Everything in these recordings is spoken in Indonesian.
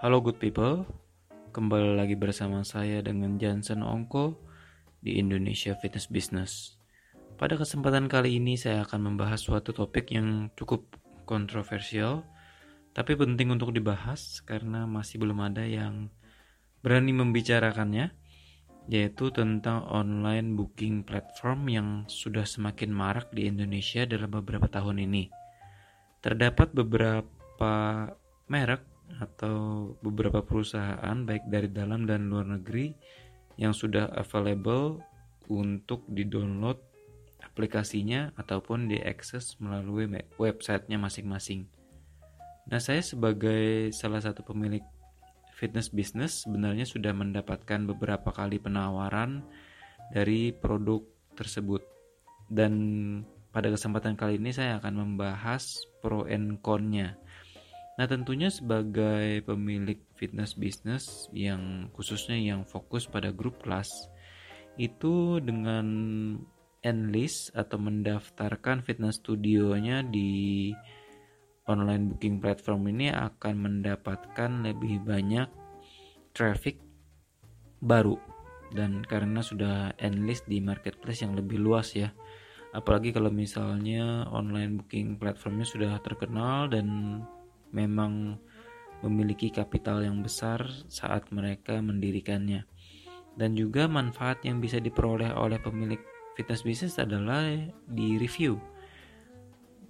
Halo good people, kembali lagi bersama saya dengan Jansen Ongko di Indonesia Fitness Business. Pada kesempatan kali ini saya akan membahas suatu topik yang cukup kontroversial, tapi penting untuk dibahas karena masih belum ada yang berani membicarakannya, yaitu tentang online booking platform yang sudah semakin marak di Indonesia dalam beberapa tahun ini. Terdapat beberapa merek atau beberapa perusahaan baik dari dalam dan luar negeri yang sudah available untuk di-download aplikasinya ataupun diakses melalui websitenya masing-masing. Nah, saya sebagai salah satu pemilik fitness business sebenarnya sudah mendapatkan beberapa kali penawaran dari produk tersebut. Dan pada kesempatan kali ini saya akan membahas pro and con-nya. Nah, tentunya sebagai pemilik fitness business yang khususnya yang fokus pada grup kelas itu dengan enlist atau mendaftarkan fitness studionya di online booking platform ini akan mendapatkan lebih banyak traffic baru. Dan karena sudah enlist di marketplace yang lebih luas ya. Apalagi kalau misalnya online booking platformnya sudah terkenal dan memang memiliki kapital yang besar saat mereka mendirikannya. Dan juga manfaat yang bisa diperoleh oleh pemilik fitness business adalah di review.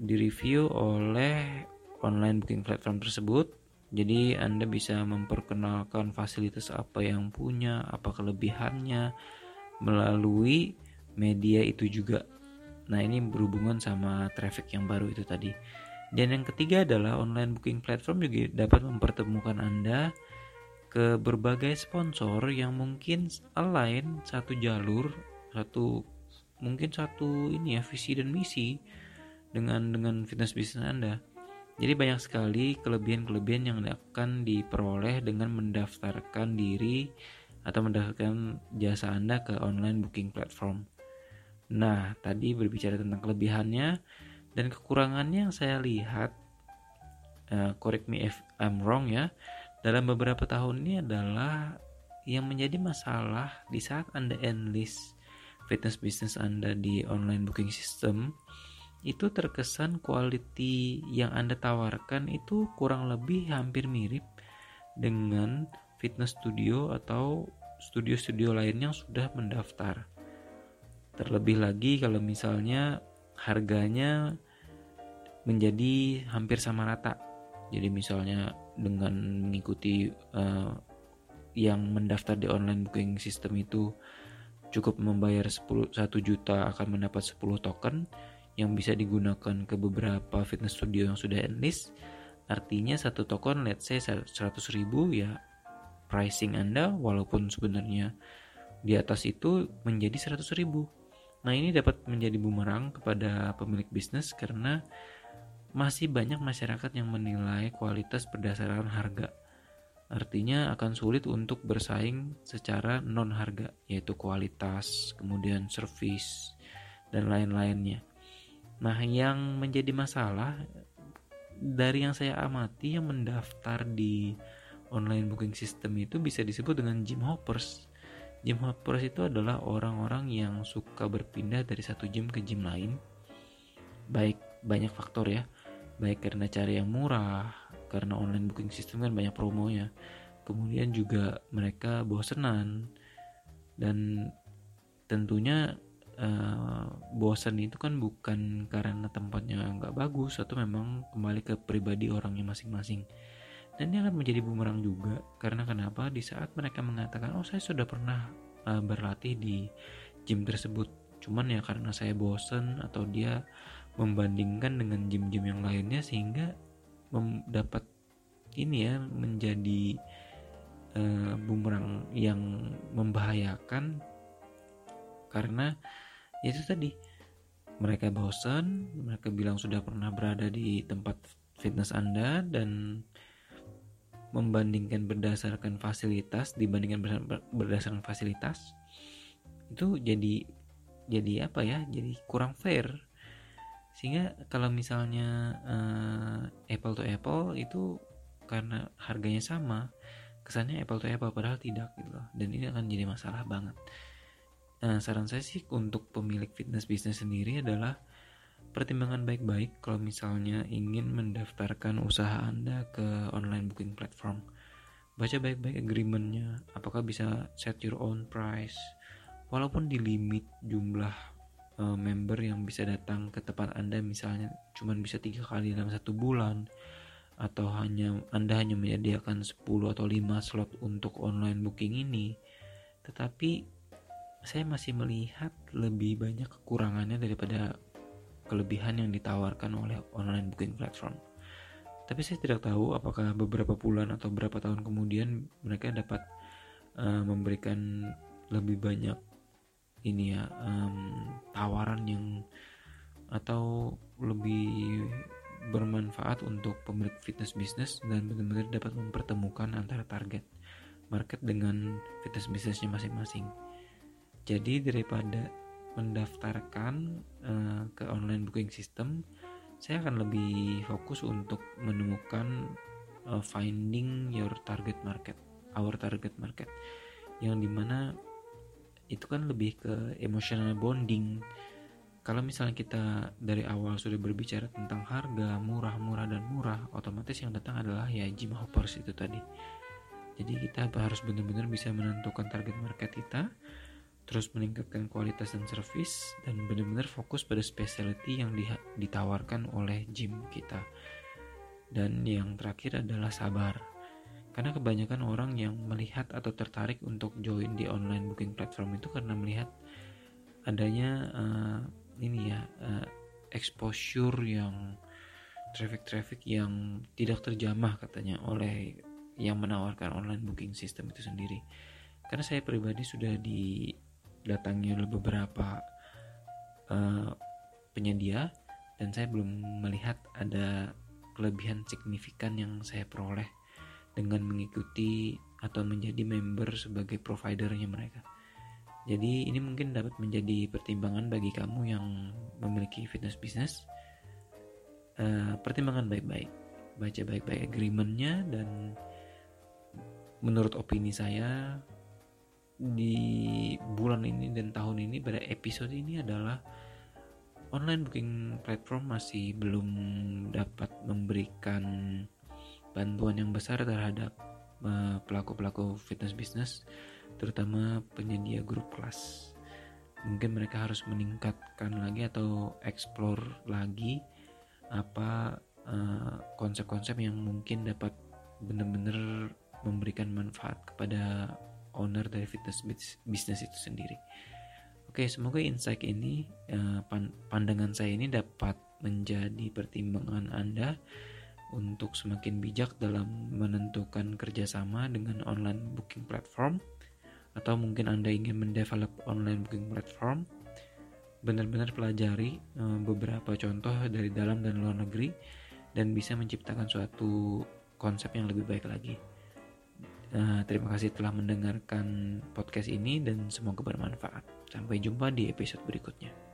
Di review oleh online booking platform tersebut. Jadi Anda bisa memperkenalkan fasilitas apa yang punya apa kelebihannya melalui media itu juga. Nah ini berhubungan sama traffic yang baru itu tadi dan yang ketiga adalah online booking platform juga dapat mempertemukan Anda ke berbagai sponsor yang mungkin align satu jalur satu mungkin satu ini ya visi dan misi dengan dengan fitness bisnis Anda. Jadi banyak sekali kelebihan-kelebihan yang akan diperoleh dengan mendaftarkan diri atau mendaftarkan jasa Anda ke online booking platform. Nah, tadi berbicara tentang kelebihannya dan kekurangannya yang saya lihat, uh, correct me if I'm wrong ya, dalam beberapa tahun ini adalah yang menjadi masalah di saat Anda enlist fitness business Anda di online booking system itu terkesan quality yang Anda tawarkan itu kurang lebih hampir mirip dengan fitness studio atau studio-studio lain yang sudah mendaftar. Terlebih lagi kalau misalnya harganya menjadi hampir sama rata. Jadi misalnya dengan mengikuti uh, yang mendaftar di online booking system itu cukup membayar 10, 1 juta akan mendapat 10 token yang bisa digunakan ke beberapa fitness studio yang sudah enlist artinya satu token let's say 100 ribu ya pricing anda walaupun sebenarnya di atas itu menjadi 100 ribu nah ini dapat menjadi bumerang kepada pemilik bisnis karena masih banyak masyarakat yang menilai kualitas berdasarkan harga Artinya akan sulit untuk bersaing secara non harga yaitu kualitas, kemudian service dan lain-lainnya. Nah, yang menjadi masalah dari yang saya amati yang mendaftar di online booking system itu bisa disebut dengan gym hoppers. Gym hoppers itu adalah orang-orang yang suka berpindah dari satu gym ke gym lain. Baik banyak faktor ya. Baik karena cari yang murah, karena online booking system kan banyak promonya kemudian juga mereka bosenan dan tentunya uh, bosan itu kan bukan karena tempatnya nggak bagus atau memang kembali ke pribadi orangnya masing-masing dan ini akan menjadi bumerang juga. Karena kenapa? Di saat mereka mengatakan oh saya sudah pernah uh, berlatih di gym tersebut. Cuman ya karena saya bosan atau dia membandingkan dengan gym-gym yang lainnya sehingga dapat ini ya menjadi uh, bumerang yang membahayakan. Karena itu tadi mereka bosan mereka bilang sudah pernah berada di tempat fitness anda dan membandingkan berdasarkan fasilitas dibandingkan berdasarkan fasilitas itu jadi jadi apa ya jadi kurang fair. Sehingga kalau misalnya uh, apple to apple itu karena harganya sama kesannya apple to apple padahal tidak gitu loh. Dan ini akan jadi masalah banget. Nah saran saya sih untuk pemilik fitness bisnis sendiri adalah pertimbangan baik-baik kalau misalnya ingin mendaftarkan usaha anda ke online booking platform. Baca baik-baik agreementnya apakah bisa set your own price? Walaupun di limit jumlah uh, member yang bisa datang ke tempat anda misalnya cuma bisa tiga kali dalam satu bulan atau hanya anda hanya menyediakan 10 atau 5 slot untuk online booking ini tetapi saya masih melihat lebih banyak kekurangannya daripada kelebihan yang ditawarkan oleh online booking platform tapi saya tidak tahu apakah beberapa bulan atau beberapa tahun kemudian mereka dapat uh, memberikan lebih banyak ini ya um, tawaran yang atau lebih bermanfaat untuk pemilik fitness bisnis dan benar-benar dapat mempertemukan antara target market dengan fitness bisnisnya masing-masing. Jadi daripada mendaftarkan uh, ke online booking system, saya akan lebih fokus untuk menemukan uh, finding your target market, our target market, yang di mana itu kan lebih ke emotional bonding. Kalau misalnya kita dari awal sudah berbicara tentang harga murah, murah dan murah, otomatis yang datang adalah ya gym hoppers itu tadi. Jadi kita harus benar-benar bisa menentukan target market kita, terus meningkatkan kualitas dan service dan benar-benar fokus pada specialty yang di, ditawarkan oleh gym kita. Dan yang terakhir adalah sabar. Karena kebanyakan orang yang melihat atau tertarik untuk join di online booking platform itu karena melihat adanya uh, ini ya uh, exposure yang traffic-traffic yang tidak terjamah katanya oleh yang menawarkan online booking system itu sendiri. Karena saya pribadi sudah di datangi oleh beberapa uh, penyedia dan saya belum melihat ada kelebihan signifikan yang saya peroleh dengan mengikuti atau menjadi member sebagai providernya mereka. Jadi ini mungkin dapat menjadi pertimbangan bagi kamu yang memiliki fitness business. Uh, pertimbangan baik-baik, baca baik-baik agreementnya dan menurut opini saya di bulan ini dan tahun ini pada episode ini adalah online booking platform masih belum dapat memberikan bantuan yang besar terhadap eh, pelaku-pelaku fitness business terutama penyedia grup kelas. Mungkin mereka harus meningkatkan lagi atau explore lagi apa eh, konsep-konsep uh, yang mungkin dapat benar-benar memberikan manfaat kepada owner dari fitness bisnis itu sendiri. Oke, semoga insight ini eh, pandangan saya ini dapat menjadi pertimbangan Anda untuk semakin bijak dalam menentukan kerjasama dengan online booking platform atau mungkin Anda ingin mendevelop online booking platform benar-benar pelajari eh, beberapa contoh dari dalam dan luar negeri dan bisa menciptakan suatu konsep yang lebih baik lagi. Nah, terima kasih telah mendengarkan podcast ini dan semoga bermanfaat. Sampai jumpa di episode berikutnya.